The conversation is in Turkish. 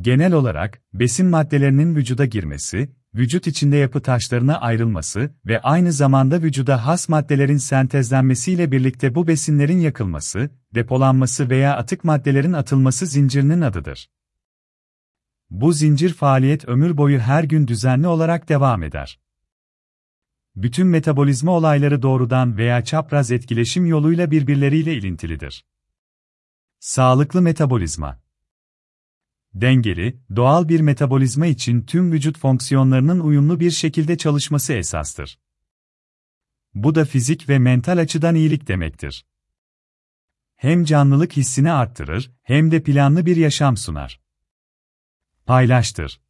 Genel olarak, besin maddelerinin vücuda girmesi, vücut içinde yapı taşlarına ayrılması ve aynı zamanda vücuda has maddelerin sentezlenmesiyle birlikte bu besinlerin yakılması, depolanması veya atık maddelerin atılması zincirinin adıdır. Bu zincir faaliyet ömür boyu her gün düzenli olarak devam eder. Bütün metabolizma olayları doğrudan veya çapraz etkileşim yoluyla birbirleriyle ilintilidir. Sağlıklı metabolizma Dengeli, doğal bir metabolizma için tüm vücut fonksiyonlarının uyumlu bir şekilde çalışması esastır. Bu da fizik ve mental açıdan iyilik demektir. Hem canlılık hissini arttırır, hem de planlı bir yaşam sunar. Paylaştır.